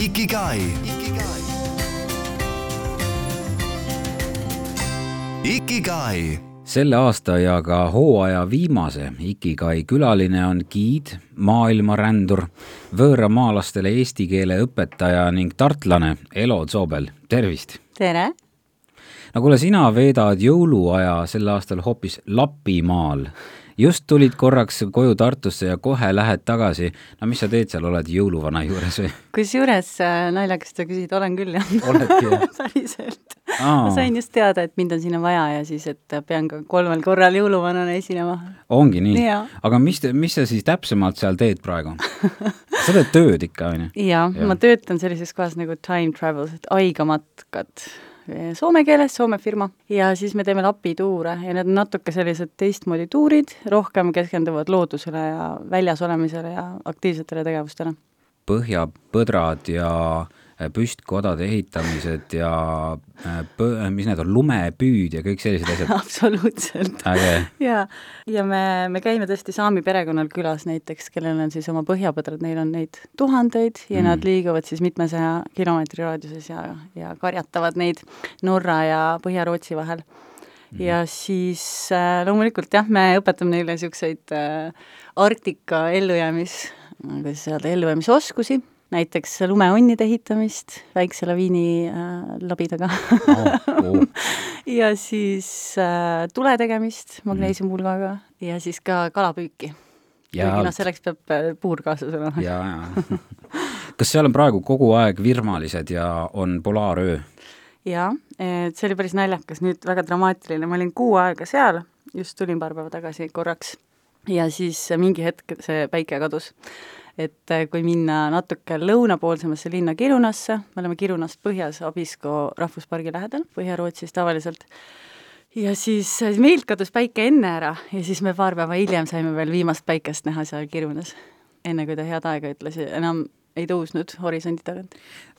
Ikigai. Ikigai selle aasta ja ka hooaja viimase Ikigai külaline on giid, maailmarändur, võõramaalastele eesti keele õpetaja ning tartlane Elo Zoobel, tervist! tere! no kuule, sina veedad jõuluaja sel aastal hoopis Lapimaal just tulid korraks koju Tartusse ja kohe lähed tagasi. no mis sa teed seal, oled jõuluvana juures või? kusjuures äh, naljakas sa küsid, olen küll jah. oledki jah päriselt. ma sain just teada, et mind on sinna vaja ja siis, et pean ka kolmel korral jõuluvanana esinema. ongi nii? aga mis, mis sa siis täpsemalt seal teed praegu sa teed tööd ikka, on ju? jaa ja., ma töötan sellises kohas nagu Time Travels, et aigamatkad soome keeles, Soome firma, ja siis me teeme lapituure ja need on natuke sellised teistmoodi tuurid, rohkem keskenduvad loodusele ja väljas olemisele ja aktiivsetele tegevustele. põhjapõdrad ja püstkodade ehitamised ja äh, põ-, mis need on, lumepüüd ja kõik sellised asjad absoluutselt. ja, ja me, me käime tõesti saami perekonnal külas näiteks, kellel on siis oma põhjapõdrad, neil on neid tuhandeid ja mm. nad liiguvad siis mitmesaja kilomeetri raadiuses ja, ja karjatavad neid Norra ja Põhja-Rootsi vahel mm. ja siis äh, loomulikult jah, me õpetame neile niisuguseid äh, Arktika ellujäämis, kuidas öelda, ellujäämisoskusi näiteks lumeonnide ehitamist väikse laviini äh, labidaga oh, oh. ja siis äh, tule tegemist magneesiumpulgaga mm. ja siis ka kalapüüki. kuigi noh, selleks peab äh, puur kaasas olema. ja, ja kas seal on praegu kogu aeg virmalised ja on polaaröö? jaa, et see oli päris naljakas, nüüd väga dramaatiline, ma olin kuu aega seal, just tulin paar päeva tagasi korraks ja siis mingi hetk see päike kadus et äh, kui minna natuke lõunapoolsemasse linna Kirunasse, me oleme Kirunast põhjas Abisko rahvuspargi lähedal, Põhja-Rootsis tavaliselt, ja siis meilt kadus päike enne ära ja siis me paar päeva hiljem saime veel viimast päikest näha seal Kirunas. enne kui ta head aega ütles, enam ei tõusnud horisondi tagant.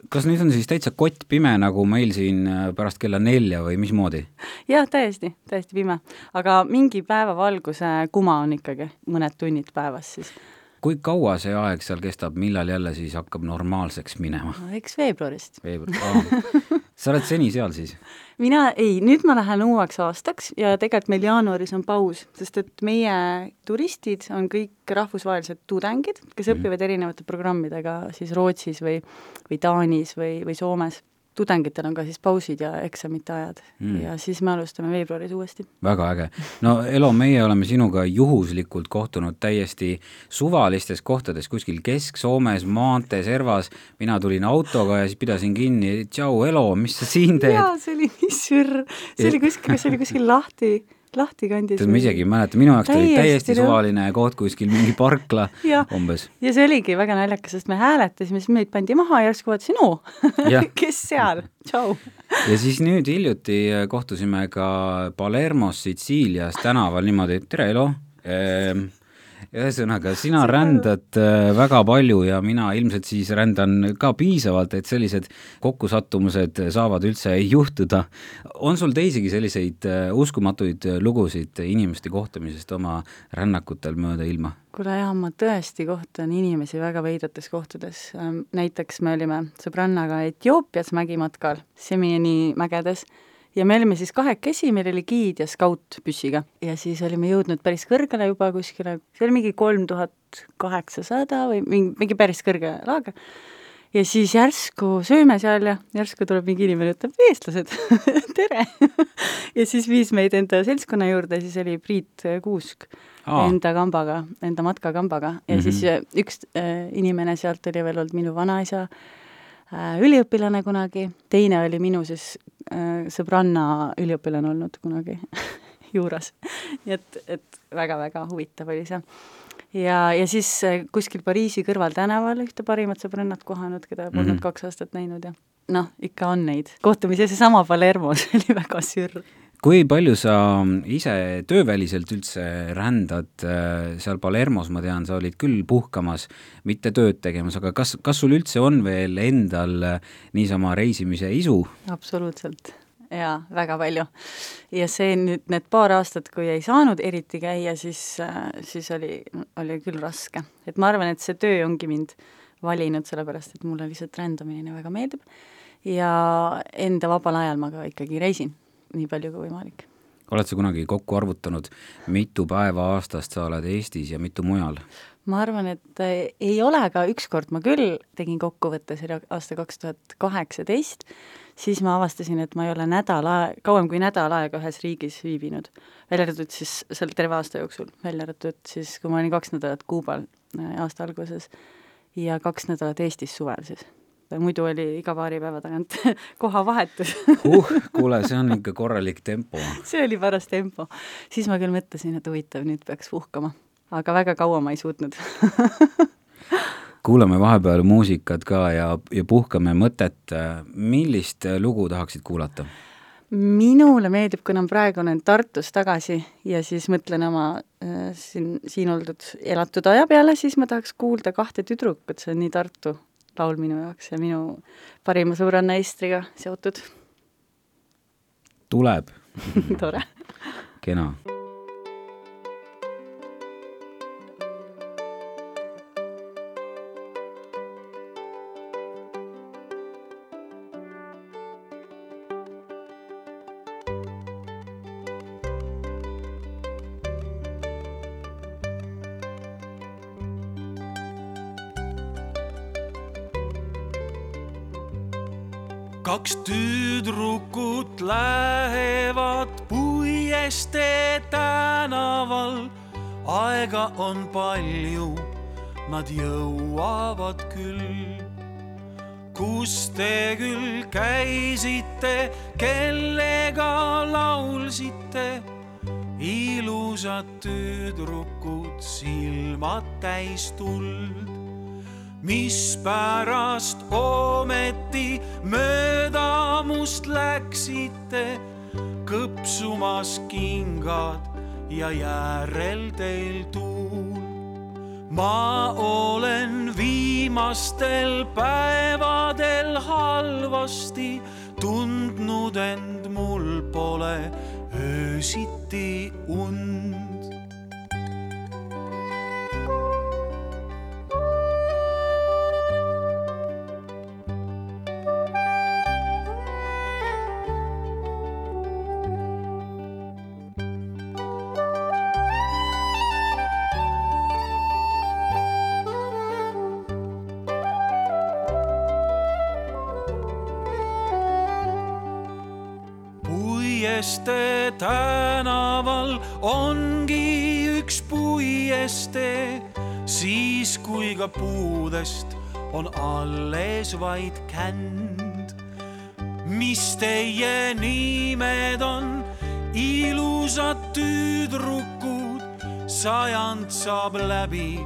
kas nüüd on siis täitsa kottpime, nagu meil siin äh, pärast kella nelja või mismoodi? jah, täiesti, täiesti pime. aga mingi päevavalguse kuma on ikkagi, mõned tunnid päevas siis kui kaua see aeg seal kestab, millal jälle siis hakkab normaalseks minema no,? eks veebruarist. veebruar, sa oled seni seal siis? mina ei, nüüd ma lähen uueks aastaks ja tegelikult meil jaanuaris on paus, sest et meie turistid on kõik rahvusvahelised tudengid, kes mm. õpivad erinevate programmidega siis Rootsis või, või Taanis või, või Soomes tudengitel on ka siis pausid ja eksamite ajad mm. ja siis me alustame veebruaris uuesti. väga äge. no Elo, meie oleme sinuga juhuslikult kohtunud täiesti suvalistes kohtades, kuskil Kesk-Soomes, maantee servas, mina tulin autoga ja siis pidasin kinni, tšau Elo, mis sa siin teed? jaa, see oli nii sürr, see oli kuskil, see oli kuskil lahti lahti kandis. tead, ma isegi ei mäleta, minu jaoks ta oli täiesti suvaline koht kuskil, mingi parkla umbes. ja see oligi väga naljakas, sest me hääletasime, siis meid pandi maha ja järsku vaatasin, oo, kes seal, tšau. ja siis nüüd hiljuti kohtusime ka Palermos Sitsiilias tänaval niimoodi, tere Elo ehm, ühesõnaga, sina rändad äh, väga palju ja mina ilmselt siis rändan ka piisavalt, et sellised kokkusattumused saavad üldse juhtuda. on sul teisigi selliseid äh, uskumatuid lugusid inimeste kohtumisest oma rännakutel mööda ilma? kuule jah, ma tõesti kohtan inimesi väga veidrates kohtades. Ähm, näiteks me olime sõbrannaga Etioopias mägimatkal, Semieni mägedes ja me olime siis kahekesi, meil oli giid ja skaut püssiga ja siis olime jõudnud päris kõrgele juba kuskile, see oli mingi kolm tuhat kaheksasada või mingi, mingi päris kõrge laager. ja siis järsku sööme seal ja järsku tuleb mingi inimene, ütleb eestlased tere ja siis viis meid enda seltskonna juurde, siis oli Priit Kuusk Aa. enda kambaga, enda matkakambaga ja mm -hmm. siis äh, üks äh, inimene sealt oli veel olnud minu vanaisa üliõpilane kunagi, teine oli minu siis Äh, sõbranna üliõpilane olnud kunagi juuras. nii et, et väga-väga huvitav oli see. ja, ja siis äh, kuskil Pariisi kõrvaltänaval ühte parimat sõbrannat kohanud, keda polnud mm -hmm. kaks aastat näinud ja noh, ikka on neid kohtumisi, seesama Palermos oli väga sürr kui palju sa ise tööväliselt üldse rändad, seal Palermos ma tean, sa olid küll puhkamas, mitte tööd tegemas, aga kas, kas sul üldse on veel endal niisama reisimise isu? absoluutselt jaa, väga palju. ja see nüüd, need paar aastat, kui ei saanud eriti käia, siis, siis oli, oli küll raske. et ma arvan, et see töö ongi mind valinud, sellepärast et mulle lihtsalt rändamine väga meeldib ja enda vabal ajal ma ka ikkagi reisin nii palju kui võimalik. oled sa kunagi kokku arvutanud, mitu päeva aastast sa oled Eestis ja mitu mujal? ma arvan, et äh, ei ole, aga ükskord ma küll tegin kokkuvõtte, see oli aasta kaks tuhat kaheksateist, siis ma avastasin, et ma ei ole nädal aega, kauem kui nädal aega ühes riigis viibinud. välja arvatud siis seal terve aasta jooksul, välja arvatud siis, kui ma olin kaks nädalat Kuubal äh, aasta alguses ja kaks nädalat Eestis suvel siis. Muidu oli iga paari päeva tagant kohavahetus uh, kuule, see on ikka korralik tempo. see oli paras tempo. siis ma küll mõtlesin, et huvitav, nüüd peaks puhkama aga väga kaua ma ei suutnud kuulame vahepeal muusikat ka ja, ja puhkame mõtet. millist lugu tahaksid kuulata? minule meeldib, kuna praegu olen Tartus tagasi ja siis mõtlen oma äh, siin, siin oldud elatud aja peale, siis ma tahaks kuulda kahte tüdrukut, see on nii Tartu laul minu jaoks ja minu parima sõbranna Estriga seotud. tuleb tore. kena on palju, nad jõuavad küll. kus te küll käisite, kellega laulsite? ilusad tüdrukud, silmad täis tuld mispärast ometi mööda must läksite, kõpsumas kingad ja järel teil tuul. ma olen viimastel päevadel halvasti tundnud end, mul pole öösiti und tänaval ongi üks puiestee, siis kui ka puudest on alles vaid känd. mis teie nimed on, ilusad tüdrukud, sajand saab läbi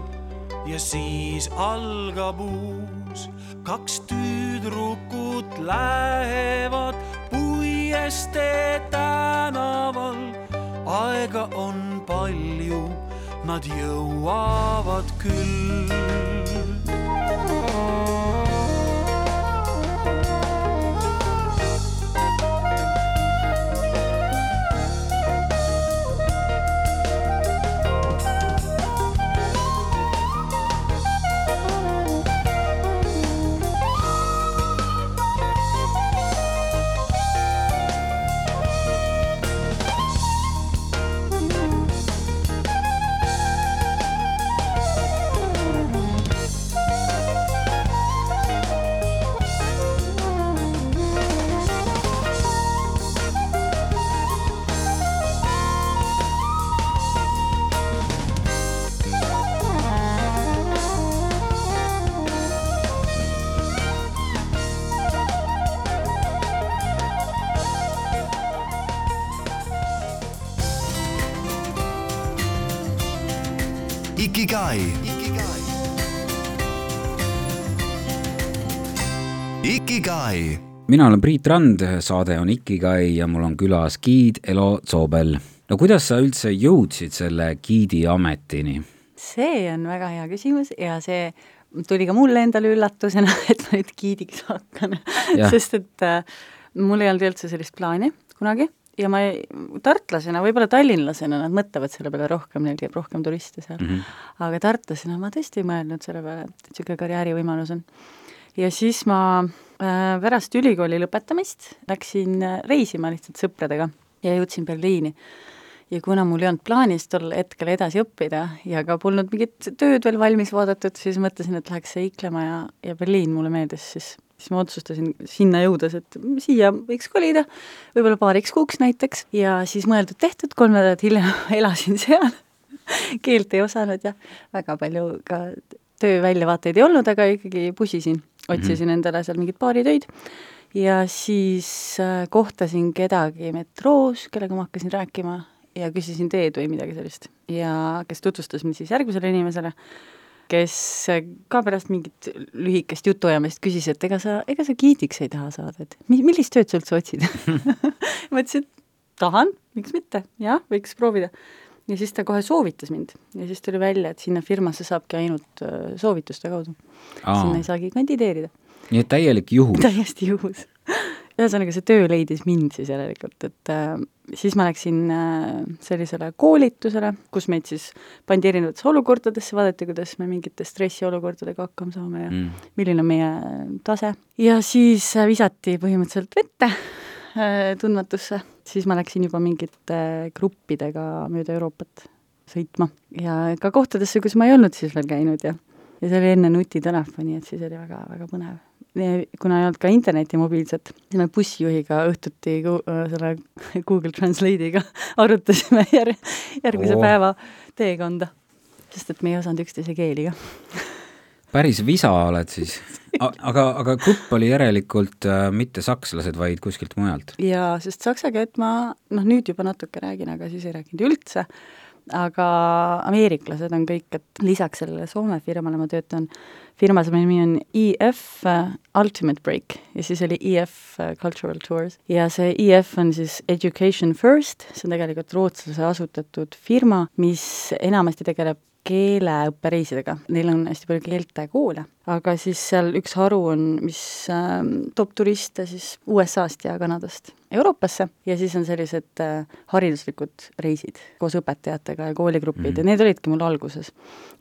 ja siis algab uus. kaks tüdrukut lähevad Puiestee tänaval aega on palju, nad jõuavad küll. Ikigai. mina olen Priit Rand, saade on Ikigai ja mul on külas giid Elo Zoobel. no kuidas sa üldse jõudsid selle giidi ametini? see on väga hea küsimus ja see tuli ka mulle endale üllatusena, et ma nüüd giidiks hakkan sest et äh, mul ei olnud üldse sellist plaani kunagi ja ma ei, tartlasena, võib-olla tallinlasena nad mõtlevad selle peale rohkem, neil käib rohkem turiste seal mm. -hmm. aga tartlasena ma tõesti ei mõelnud selle peale, et niisugune karjäärivõimalus on. Ja siis ma äh, pärast ülikooli lõpetamist läksin äh, reisima lihtsalt sõpradega ja jõudsin Berliini. ja kuna mul ei olnud plaanis tol hetkel edasi õppida ja ka polnud mingit tööd veel valmis vaadatud, siis mõtlesin, et läheks seiklema ja, ja Berliin mulle meeldis siis siis ma otsustasin sinna jõudes, et siia võiks kolida, võib-olla paariks kuuks näiteks, ja siis mõeldud-tehtud, kolm nädalat hiljem elasin seal. Keelt ei osanud ja väga palju ka tööväljavaateid ei olnud, aga ikkagi pusisin, otsisin mm -hmm. endale seal mingeid baaritöid ja siis äh, kohtasin kedagi metroos, kellega ma hakkasin rääkima ja küsisin teed või midagi sellist ja kes tutvustas mind siis järgmisele inimesele kes ka pärast mingit lühikest jutuajamist küsis, et ega sa, ega sa giidiks ei taha saada, et mi-, millist tööd sa üldse otsid ma ütlesin, et tahan, miks mitte, jah, võiks proovida. Ja siis ta kohe soovitas mind ja siis tuli välja, et sinna firmasse saabki ainult äh, soovituste kaudu. sinna ei saagi kandideerida. nii et täielik juhus? täiesti juhus ühesõnaga, see töö leidis mind siis järelikult, et äh, siis ma läksin äh, sellisele koolitusele, kus meid siis pandi erinevatesse olukordadesse, vaadati, kuidas me mingite stressiolukordadega hakkama saame ja mm. milline on meie tase. ja siis äh, visati põhimõtteliselt vette tundmatusse, siis ma läksin juba mingite gruppidega mööda Euroopat sõitma. Ja ka kohtadesse, kus ma ei olnud siis veel käinud ja ja see oli enne nutitelefoni, et siis oli väga, väga põnev. Kuna ei olnud ka internetti mobiilset, siis me bussijuhiga õhtuti äh, selle Google Translate'iga arutasime jär-, järgmise oh. päeva teekonda, sest et me ei osanud üksteise keeli ka päris visa oled siis. aga, aga grupp oli järelikult äh, mitte sakslased, vaid kuskilt mujalt? jaa, sest saksa keelt ma noh, nüüd juba natuke räägin, aga siis ei rääkinud üldse, aga ameeriklased on kõik, et lisaks sellele Soome firmale ma töötan äh, firmas, mille nimi on EF uh, Ultimate Break ja siis oli EF uh, Cultural Tours. ja see EF on siis Education First, see on tegelikult rootslase asutatud firma, mis enamasti tegeleb keeleõppereisidega, neil on hästi palju keeltekoole, aga siis seal üks haru on, mis äh, toob turiste siis USA-st ja Kanadast Euroopasse. Ja siis on sellised äh, hariduslikud reisid koos õpetajatega ja kooligrupid mm. ja need olidki mul alguses.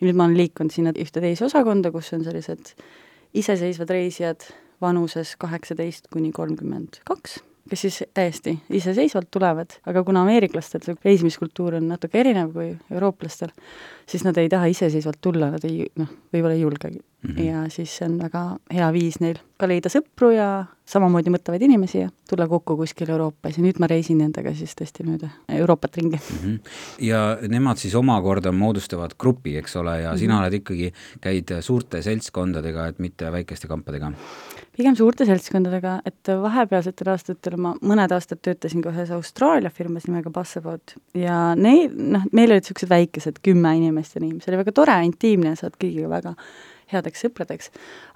ja nüüd ma olen liikunud sinna ühte teise osakonda, kus on sellised iseseisvad reisijad vanuses kaheksateist kuni kolmkümmend kaks kes siis täiesti iseseisvalt tulevad, aga kuna ameeriklastel see reisimiskultuur on natuke erinev kui eurooplastel, siis nad ei taha iseseisvalt tulla, nad ei noh, võib-olla ei julgegi mm. -hmm. ja siis see on väga hea viis neil ka leida sõpru ja samamoodi mõtlevaid inimesi ja tulla kokku kuskil Euroopas ja nüüd ma reisin nendega siis tõesti mööda Euroopat ringi mm. -hmm. ja nemad siis omakorda moodustavad grupi, eks ole, ja mm -hmm. sina oled ikkagi, käid suurte seltskondadega, et mitte väikeste kampadega? pigem suurte seltskondadega, et vahepealsetel aastatel ma mõned aastad töötasin ka ühes Austraalia firmas nimega Bussabot ja neil, noh, meil olid niisugused väikesed, kümme inimest nii, mis oli väga tore, intiimne, saad kõigiga väga headeks sõpradeks,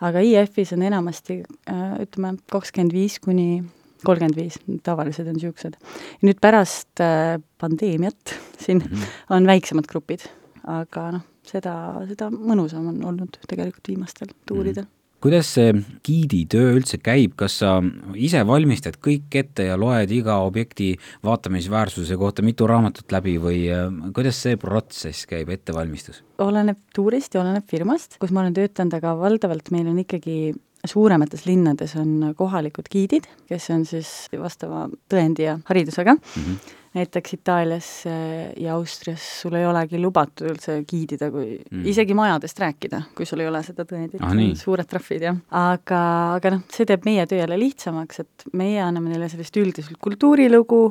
aga IF-is on enamasti äh, ütleme, kakskümmend viis kuni kolmkümmend viis, tavalised on niisugused. nüüd pärast äh, pandeemiat siin mm -hmm. on väiksemad grupid, aga noh, seda, seda mõnusam on olnud tegelikult viimastel tuuridel mm. -hmm kuidas see giiditöö üldse käib, kas sa ise valmistad kõik ette ja loed iga objekti vaatamisväärsuse kohta mitu raamatut läbi või äh, kuidas see protsess käib, ettevalmistus? oleneb tuurist ja oleneb firmast, kus ma olen töötanud, aga valdavalt meil on ikkagi suuremates linnades on kohalikud giidid, kes on siis vastava tõendi ja haridusega mm. -hmm näiteks Itaalias äh, ja Austrias sul ei olegi lubatud üldse giidida, kui mm. isegi majadest rääkida, kui sul ei ole seda tõendit ah,, suured trahvid, jah. aga, aga noh, see teeb meie töö jälle lihtsamaks, et meie anname neile sellist üldiselt kultuurilugu,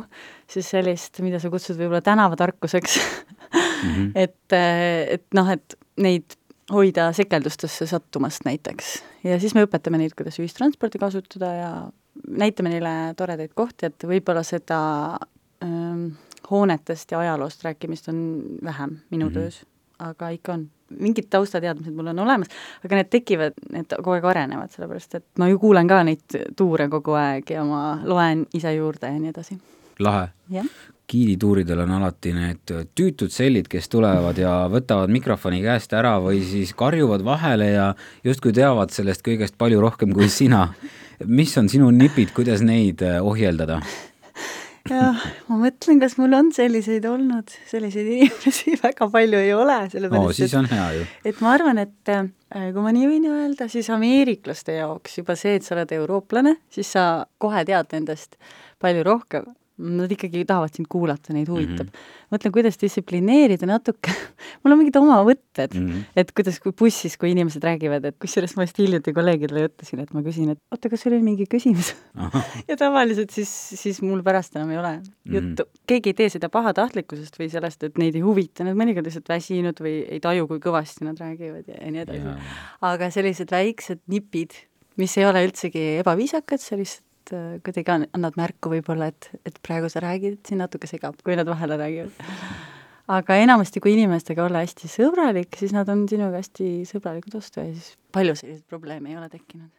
siis sellist, mida sa kutsud võib-olla tänavatarkuseks mm, -hmm. et, äh, et noh, et neid hoida sekeldustesse sattumast näiteks. ja siis me õpetame neid, kuidas ühistransporti kasutada ja näitame neile toredaid kohti, et võib-olla seda hoonetest ja ajaloost rääkimist on vähem minu mm -hmm. töös, aga ikka on. mingid taustateadmised mul on olemas, aga need tekivad, need kogu aeg arenevad, sellepärast et ma ju kuulen ka neid tuure kogu aeg ja ma loen ise juurde ja nii edasi. lahe. giidituuridel on alati need tüütud sellid, kes tulevad ja võtavad mikrofoni käest ära või siis karjuvad vahele ja justkui teavad sellest kõigest palju rohkem kui sina. mis on sinu nipid, kuidas neid ohjeldada? jah, ma mõtlen, kas mul on selliseid olnud, selliseid inimesi väga palju ei ole, sellepärast siis et on hea ju. et ma arvan, et äh, kui ma nii võin öelda, siis ameeriklaste jaoks juba see, et sa oled eurooplane, siis sa kohe tead nendest palju rohkem. Nad ikkagi tahavad sind kuulata, neid huvitab mm. -hmm. mõtlen, kuidas distsiplineerida natuke, mul on mingid oma võtted mm, Mhm. -hmm. et kuidas, kui bussis, kui inimesed räägivad, et kusjuures ma just hiljuti kolleegidele ütlesin, et ma küsin, et oota, kas sul oli mingi küsimus? ja tavaliselt siis, siis mul pärast enam ei ole juttu mm. -hmm. keegi ei tee seda pahatahtlikkusest või sellest, et neid ei huvita, nad mõnikord lihtsalt väsinud või ei taju, kui kõvasti nad räägivad ja, ja nii edasi. aga sellised väiksed nipid, mis ei ole üldsegi ebaviisakad, sa lihtsalt äh, kuidagi an- annad märku võib-olla, et, et praegu sa räägid, siin natuke segab, kui nad vahele räägivad. aga enamasti, kui inimestega olla hästi sõbralik, siis nad on sinuga hästi sõbralikud vastu ja siis palju selliseid probleeme ei ole tekkinud.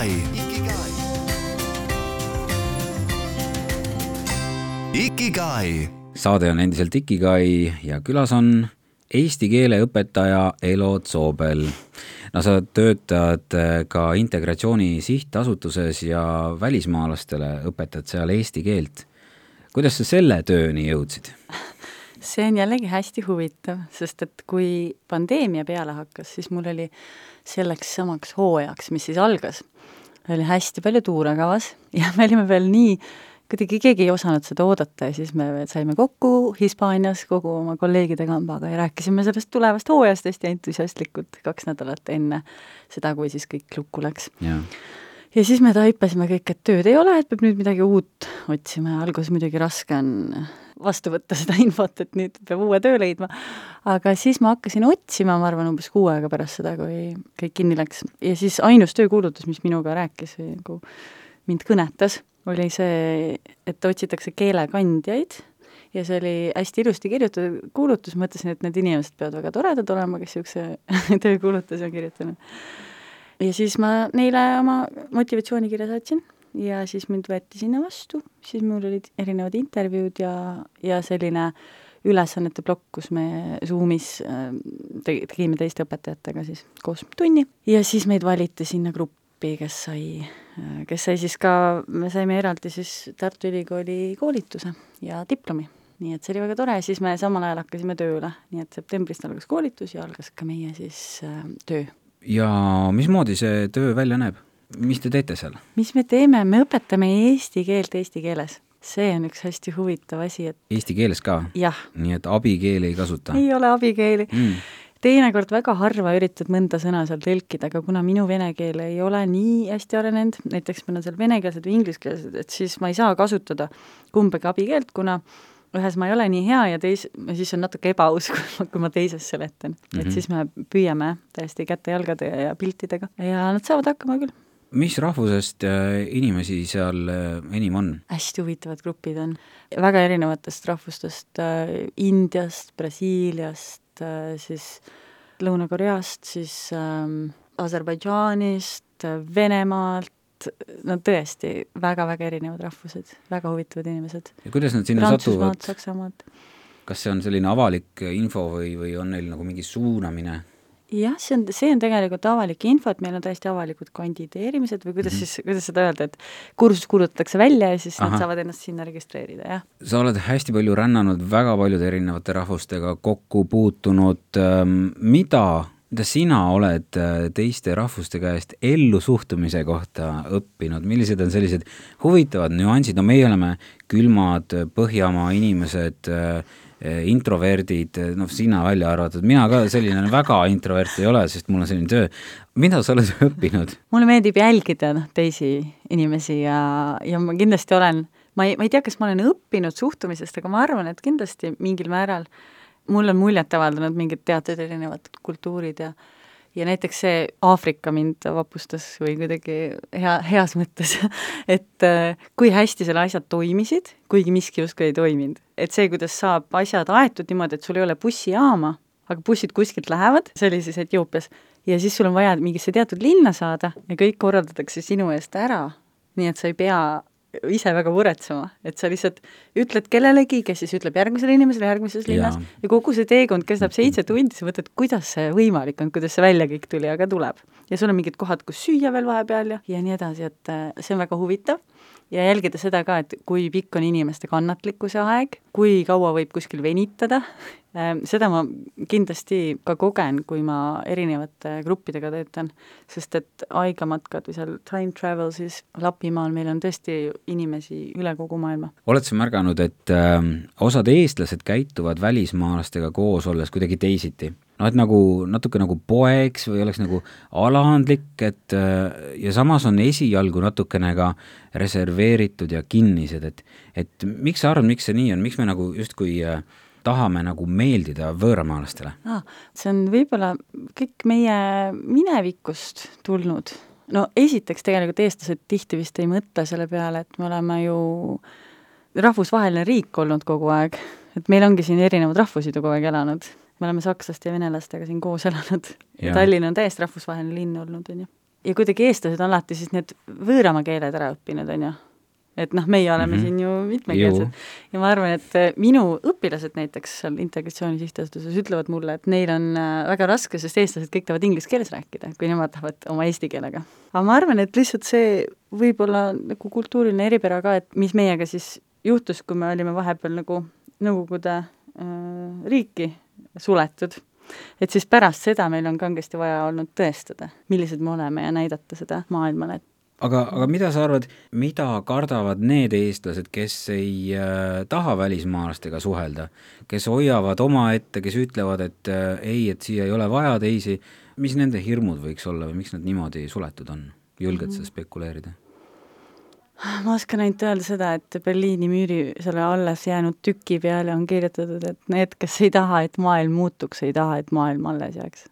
Ikigai. Ikigai. saade on endiselt Ikigai ja külas on eesti keele õpetaja Elo Zoobel. no sa töötad äh, ka Integratsiooni Sihtasutuses ja välismaalastele õpetad seal eesti keelt. kuidas sa selle tööni jõudsid? see on jällegi hästi huvitav, sest et kui pandeemia peale hakkas, siis mul oli selleks samaks hooajaks, mis siis algas, oli hästi palju tuure kavas ja me olime veel nii, kuidagi keegi ei osanud seda oodata ja siis me saime kokku Hispaanias kogu oma kolleegide kambaga ja rääkisime sellest tulevast hooajast hästi entusiastlikult kaks nädalat enne seda, kui siis kõik lukku läks ja siis me taipasime kõik, et tööd ei ole, et peab nüüd midagi uut otsima ja alguses muidugi raske on vastu võtta seda infot, et nüüd peab uue töö leidma. aga siis ma hakkasin otsima, ma arvan, umbes kuu aega pärast seda, kui kõik kinni läks. ja siis ainus töökuulutus, mis minuga rääkis või nagu mind kõnetas, oli see, et otsitakse keelekandjaid ja see oli hästi ilusti kirjutatud kuulutus, mõtlesin, et need inimesed peavad väga toredad olema, kes niisuguse töökuulutuse on kirjutanud ja siis ma neile oma motivatsioonikirja saatsin ja siis mind võeti sinna vastu, siis mul olid erinevad intervjuud ja, ja selline ülesannete plokk, kus me Zoomis äh, tegi- tegime teiste õpetajatega siis koos tunni. Ja siis meid valiti sinna gruppi, kes sai, kes sai siis ka, me saime eraldi siis Tartu Ülikooli koolituse ja diplomi. Nii et see oli väga tore. Ja siis me samal ajal hakkasime tööle, nii et septembrist algas koolitus ja algas ka meie siis äh, töö ja mismoodi see töö välja näeb? mis te teete seal? mis me teeme, me õpetame eesti keelt eesti keeles. see on üks hästi huvitav asi, et Eesti keeles ka? nii et abikeeli ei kasuta? ei ole abikeeli Mm. teinekord väga harva üritad mõnda sõna seal tõlkida, aga kuna minu vene keel ei ole nii hästi arenenud, näiteks meil on seal venekeelsed või ingliskeelsed, et siis ma ei saa kasutada kumbagi abikeelt, kuna ühes ma ei ole nii hea ja teis-, siis on natuke ebaaus, kui ma, kui ma teises seletan mm. -hmm. Mhm. et siis me püüame täiesti käte-jalgade ja piltidega ja nad saavad hakkama küll. mis rahvusest äh, inimesi seal äh, enim on? hästi huvitavad grupid on, väga erinevatest rahvustest äh,, Indiast, Brasiiliast siis Lõuna-Koreast, siis ähm, Aserbaidžaanist äh,, Venemaalt, no tõesti väga-väga erinevad rahvused, väga huvitavad inimesed. ja kuidas nad sinna satuvad? Saksamaalt. kas see on selline avalik info või, või on neil nagu mingi suunamine? jah, see on, see on tegelikult avalik info, et meil on täiesti avalikud kandideerimised või kuidas mm -hmm. siis, kuidas seda öelda, et kursus kuulutatakse välja ja siis Aha. Nad saavad ennast sinna registreerida, jah. sa oled hästi palju rännanud, väga paljude erinevate rahvustega kokku puutunud, mida, mida sina oled äh, teiste rahvuste käest ellusuhtumise kohta õppinud, millised on sellised huvitavad nüansid, no meie oleme külmad Põhjamaa inimesed, introverdid, noh, sina välja arvatud, mina ka selline väga introvert ei ole, sest mul on selline töö. mida sa oled õppinud? mulle meeldib jälgida noh, teisi inimesi ja, ja ma kindlasti olen, ma ei, ma ei tea, kas ma olen õppinud suhtumisest, aga ma arvan, et kindlasti mingil määral mul on muljet avaldanud mingid teatud erinevad kultuurid ja ja näiteks see Aafrika mind vapustas või kuidagi hea, heas mõttes, et äh, kui hästi seal asjad toimisid, kuigi miski justkui ei toiminud. et see, kuidas saab asjad aetud niimoodi, et sul ei ole bussijaama, aga bussid kuskilt lähevad, see oli siis Etioopias, ja siis sul on vaja mingisse teatud linna saada ja kõik korraldatakse sinu eest ära, nii et sa ei pea ise väga muretsema, et sa lihtsalt ütled kellelegi, kes siis ütleb järgmisele inimesele järgmises linnas Jaa. ja kogu see teekond kestab seitse tundi, sa mõtled, kuidas see võimalik on, kuidas see välja kõik tuli, aga tuleb. ja sul on mingid kohad, kus süüa veel vahepeal ja, ja nii edasi, et äh, see on väga huvitav ja jälgida seda ka, et kui pikk on inimeste kannatlikkuse aeg, kui kaua võib kuskil venitada, seda ma kindlasti ka kogen, kui ma erinevate gruppidega töötan, sest et aigamatkad või seal time travel siis Lapimaal meil on tõesti inimesi üle kogu maailma. oled sa märganud, et äh, osad eestlased käituvad välismaalastega koos olles kuidagi teisiti? noh, et nagu natuke nagu poeks või oleks nagu alandlik, et äh, ja samas on esialgu natukene ka reserveeritud ja kinnised, et et miks sa arvad, miks see nii on, miks me nagu justkui äh, tahame nagu meeldida võõramaalastele? ah, see on võib-olla kõik meie minevikust tulnud. no esiteks tegelikult eestlased tihti vist ei mõtle selle peale, et me oleme ju rahvusvaheline riik olnud kogu aeg, et meil ongi siin erinevad rahvused ju kogu aeg elanud. me oleme sakslaste ja venelastega siin koos elanud. Tallinn on täiesti rahvusvaheline linn olnud, on ju. ja kuidagi eestlased on alati siis need võõrama keeled ära õppinud, on ju. Et noh, meie oleme Mhm. siin ju mitmekeelsed ja ma arvan, et äh, minu õpilased näiteks seal Integratsiooni Sihtasutuses ütlevad mulle, et neil on äh, väga raske, sest eestlased kõik tahavad inglise keeles rääkida, kui nemad tahavad oma eesti keelega. aga ma arvan, et lihtsalt see võib olla nagu kultuuriline eripära ka, et mis meiega siis juhtus, kui me olime vahepeal nagu Nõukogude äh, riiki suletud et siis pärast seda meil on kangesti vaja olnud tõestada, millised me oleme ja näidata seda maailmale, et aga, aga mida sa arvad, mida kardavad need eestlased, kes ei äh, taha välismaalastega suhelda, kes hoiavad omaette, kes ütlevad, et äh, ei, et siia ei ole vaja teisi, mis nende hirmud võiks olla või miks nad niimoodi suletud on? julged sa spekuleerida? ma oskan ainult öelda seda, et Berliini müüri selle alles jäänud tüki peale on kirjutatud, et need, kes ei taha, et maailm muutuks, ei taha, et maailm alles jääks.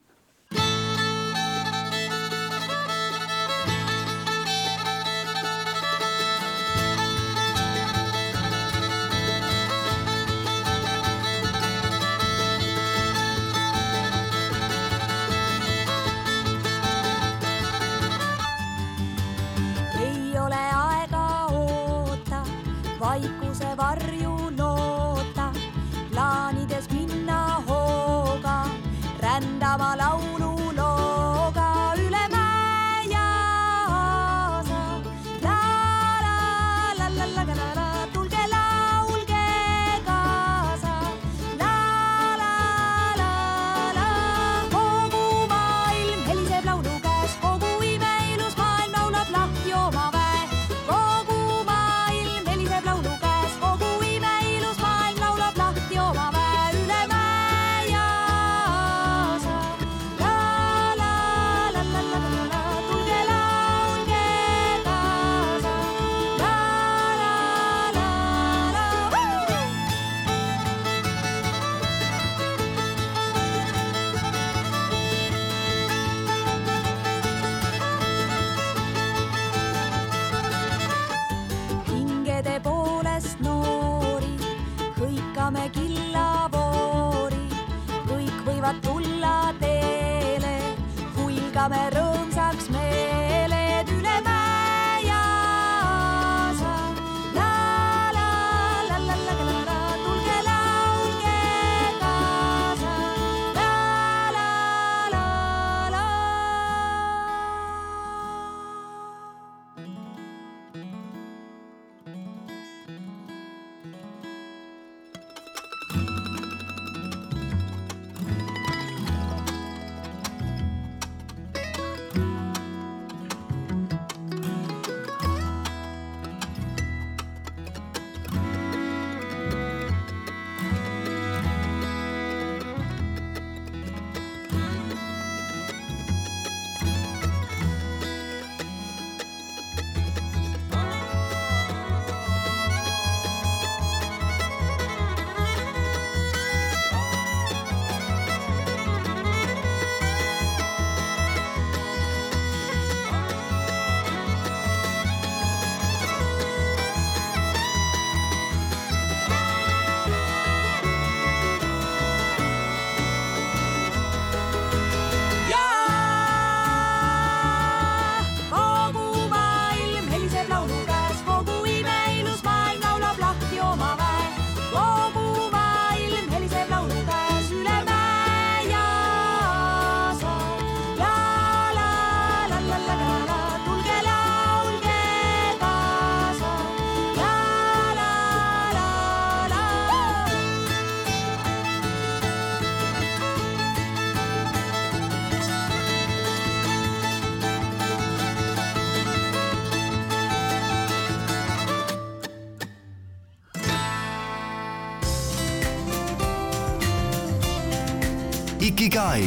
Ikigai.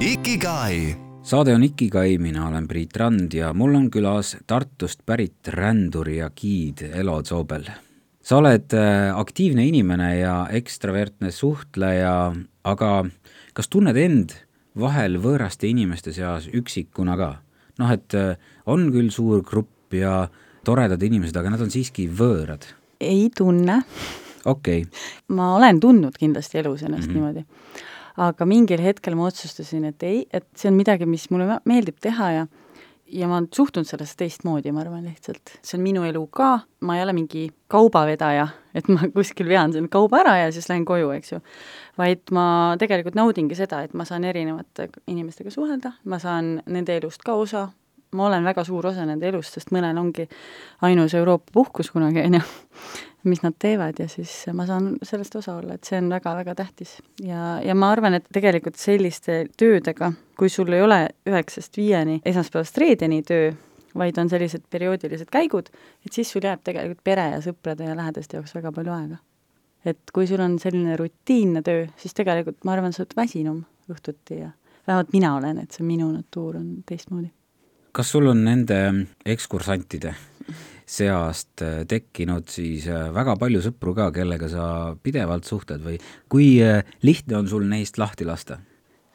Ikigai. saade on Ikigai, mina olen Priit Rand ja mul on külas Tartust pärit rändur ja giid Elo Zoobel. sa oled äh, aktiivne inimene ja ekstravertne suhtleja, aga kas tunned end vahel võõraste inimeste seas üksikuna ka? noh, et äh, on küll suur grupp ja toredad inimesed, aga nad on siiski võõrad. ei tunne, okei okay., ma olen tundnud kindlasti elus ennast mm -hmm. niimoodi. aga mingil hetkel ma otsustasin, et ei, et see on midagi, mis mulle me- meeldib teha ja ja ma olen suhtunud sellesse teistmoodi, ma arvan lihtsalt. see on minu elu ka, ma ei ole mingi kaubavedaja, et ma kuskil vean selle kauba ära ja siis lähen koju, eks ju. vaid ma tegelikult naudingi seda, et ma saan erinevate inimestega suhelda, ma saan nende elust ka osa, ma olen väga suur osa nende elust, sest mõnel ongi ainus Euroopa puhkus kunagi, on ju, mis nad teevad ja siis ma saan sellest osa olla, et see on väga-väga tähtis. ja, ja ma arvan, et tegelikult selliste töödega, kui sul ei ole üheksast viieni, esmaspäevast reedeni töö, vaid on sellised perioodilised käigud, et siis sul jääb tegelikult pere ja sõprade ja lähedaste jaoks väga palju aega. et kui sul on selline rutiinne töö, siis tegelikult ma arvan, sa oled väsinum õhtuti ja vähemalt mina olen, et see minu natuur on teistmoodi kas sul on nende ekskursantide seast äh, tekkinud siis äh, väga palju sõpru ka, kellega sa pidevalt suhtled või kui äh, lihtne on sul neist lahti lasta?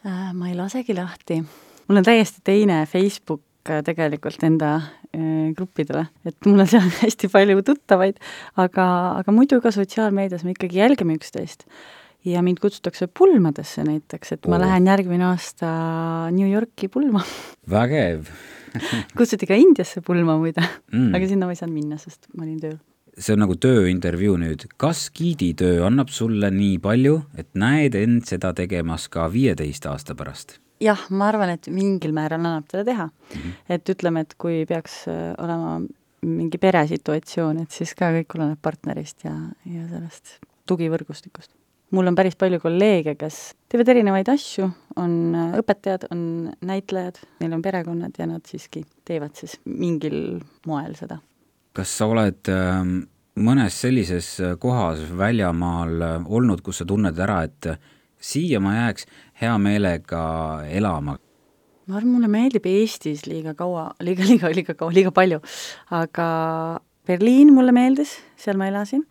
ma ei lasegi lahti. mul on täiesti teine Facebook tegelikult enda gruppidele, et mul on seal hästi palju tuttavaid, aga, aga muidu ka sotsiaalmeedias me ikkagi jälgime üksteist ja mind kutsutakse pulmadesse näiteks, et ma oh. lähen järgmine aasta New Yorki pulma. vägev kutsuti ka Indiasse pulma muide mm., aga sinna ma ei saanud minna, sest ma olin tööl. see on nagu tööintervjuu nüüd, kas giiditöö annab sulle nii palju, et näed end seda tegemas ka viieteist aasta pärast? jah, ma arvan, et mingil määral annab seda teha mm. -hmm. et ütleme, et kui peaks äh, olema mingi peresituatsioon, et siis ka kõik oleneb partnerist ja, ja sellest tugivõrgustikust mul on päris palju kolleege, kes teevad erinevaid asju, on äh, õpetajad, on näitlejad, neil on perekonnad ja nad siiski teevad siis mingil moel seda. kas sa oled ähm, mõnes sellises äh, kohas väljamaal äh, olnud, kus sa tunned ära, et siia ma jääks hea meelega elama? ma arvan, mulle meeldib Eestis liiga kaua, liiga, liiga, liiga kaua, liiga palju, aga Berliin mulle meeldis, seal ma elasin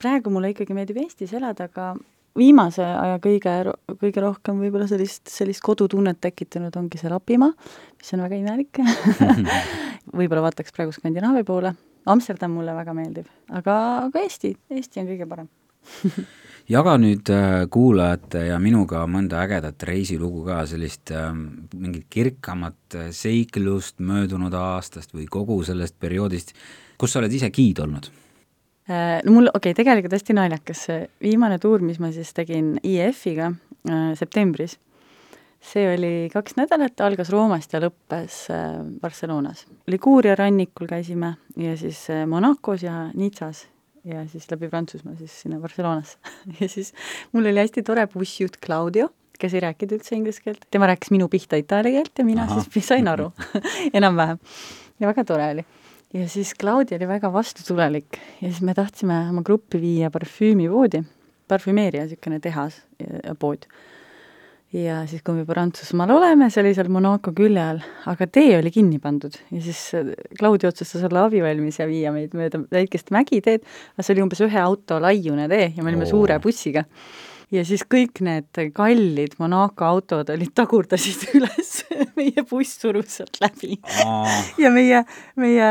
praegu mulle ikkagi meeldib Eestis elada, aga viimase aja kõige, kõige rohkem võib-olla sellist, sellist kodutunnet tekitanud ongi see Lapimaa, mis on väga imelik. Võib-olla vaataks praegu Skandinaavia poole, Amsterdam mulle väga meeldib, aga, aga Eesti, Eesti on kõige parem. Jaga nüüd äh, kuulajate ja minuga mõnda ägedat reisilugu ka, sellist äh, mingit kirkamat äh, seiklust möödunud aastast või kogu sellest perioodist, kus sa oled ise giid olnud no mul, okei okay,, tegelikult hästi naljakas, see viimane tuur, mis ma siis tegin IEF-iga äh, septembris, see oli kaks nädalat, algas Roomast ja lõppes äh, Barcelonas. Liguuria rannikul käisime ja siis äh, Monacos ja Nizzas ja siis läbi Prantsusmaa siis sinna Barcelonasse ja siis mul oli hästi tore bussijuht Claudio, kes ei rääkinud üldse inglise keelt, tema rääkis minu pihta itaalia keelt ja mina Aha. siis sain aru enam-vähem. ja väga tore oli ja siis Claudia oli väga vastutulelik ja siis me tahtsime oma gruppi viia parfüümipoodi, parfümeeria niisugune tehas ja pood. ja siis, kui me Prantsusmaal oleme, see oli seal Monaco külje all, aga tee oli kinni pandud ja siis Claudia otsustas olla abivalmis ja viia meid mööda väikest mägiteed, aga see oli umbes ühe auto laiune tee ja me olime oh. suure bussiga ja siis kõik need kallid Monaco autod olid, tagurdasid üles, meie buss surus sealt läbi ja meie, meie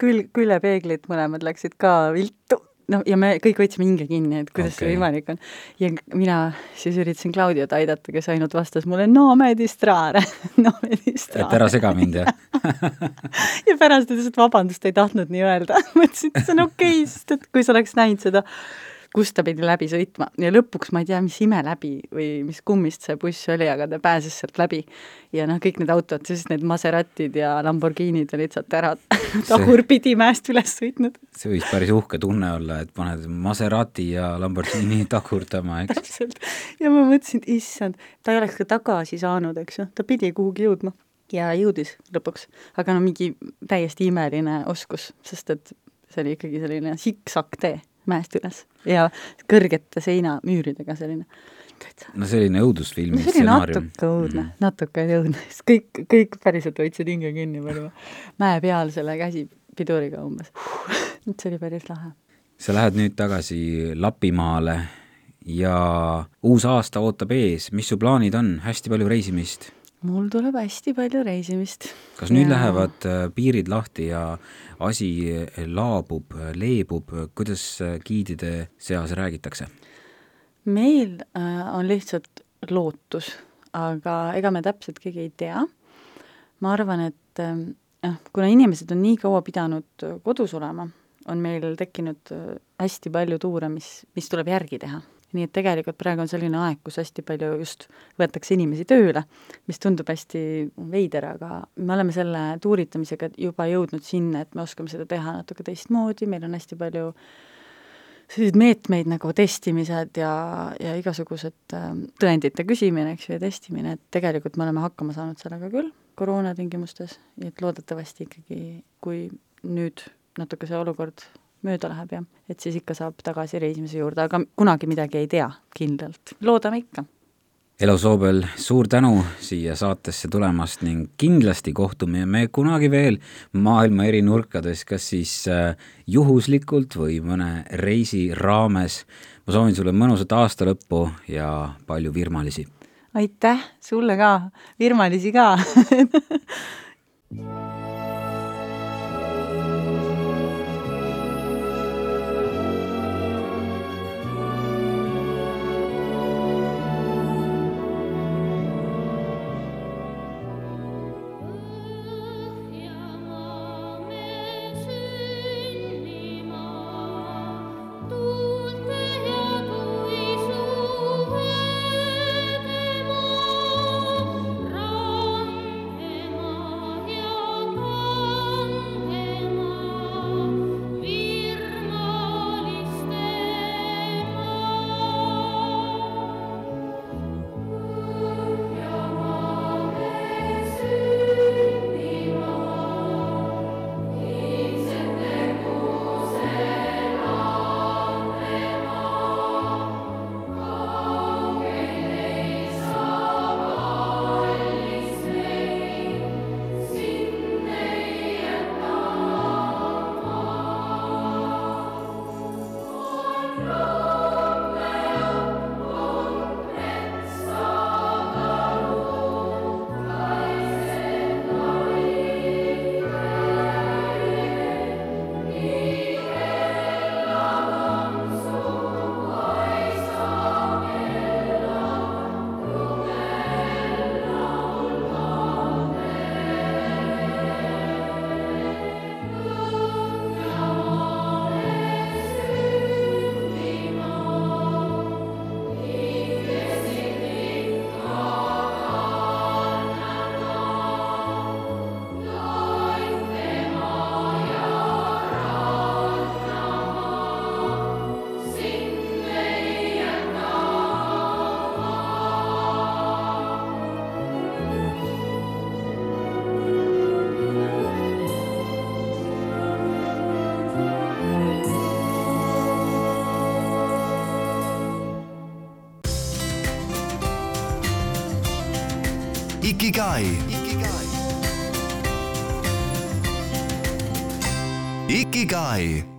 külg, küljepeeglid mõlemad läksid ka viltu noh, ja me kõik võtsime hinge kinni, et kuidas okay. see võimalik on. ja mina siis üritasin Claudiot aidata, kes ainult vastas mulle no me distrare no me distrare. et ära sega mind, jah ja pärast ütles, et vabandust, ei tahtnud nii öelda mõtlesin, et see on okei okay,, sest et kui sa oleks näinud seda kust ta pidi läbi sõitma. Ja lõpuks ma ei tea, mis ime läbi või mis kummist see buss oli, aga ta pääses sealt läbi. ja noh, kõik need autod, siis need Maseratid ja Lamborghinid olid sealt ära. Tagurpidi mäest üles sõitnud. see võis päris uhke tunne olla, et paned Maserati ja Lamborghini tagurdama, eks. täpselt, ja ma mõtlesin, issand, ta ei oleks ka tagasi saanud, eks ju, ta pidi kuhugi jõudma. Ja jõudis lõpuks, aga no mingi täiesti imeline oskus, sest et see oli ikkagi selline siksak tee mäest üles ja kõrgete seinamüüridega selline täitsa. no selline õudusfilmi stsenaarium. natuke õudne mm., natuke õudne, sest kõik, kõik päriselt hoidsid hinge kinni palju mäe peal selle käsipiduriga umbes. see oli päris lahe. sa lähed nüüd tagasi Lapimaale ja uus aasta ootab ees, mis su plaanid on, hästi palju reisimist? Mul tuleb hästi palju reisimist. kas nüüd ja... lähevad äh, piirid lahti ja asi laabub, leebub, kuidas äh, giidide seas räägitakse? meil äh, on lihtsalt lootus, aga ega me täpselt keegi ei tea. ma arvan, et noh, kuna inimesed on nii kaua pidanud äh, kodus olema, on meil tekkinud äh, hästi palju tuure, mis, mis tuleb järgi teha. Nii et tegelikult praegu on selline aeg, kus hästi palju just võetakse inimesi tööle, mis tundub hästi veider, aga me oleme selle tuuritamisega juba jõudnud sinna, et me oskame seda teha natuke teistmoodi, meil on hästi palju selliseid meetmeid nagu testimised ja, ja igasugused äh, tõendite küsimine, eks ju, ja testimine, et tegelikult me oleme hakkama saanud sellega küll koroona tingimustes, nii et loodetavasti ikkagi, kui nüüd natuke see olukord mööda läheb ja et siis ikka saab tagasi reisimise juurde, aga kunagi midagi ei tea kindlalt, loodame ikka. Elo Soobel, suur tänu siia saatesse tulemast ning kindlasti kohtume me kunagi veel maailma eri nurkades, kas siis äh, juhuslikult või mõne reisi raames. ma soovin sulle mõnusat aasta lõppu ja palju virmalisi aitäh, sulle ka, Virmalisi ka Ikigai. Ikigai.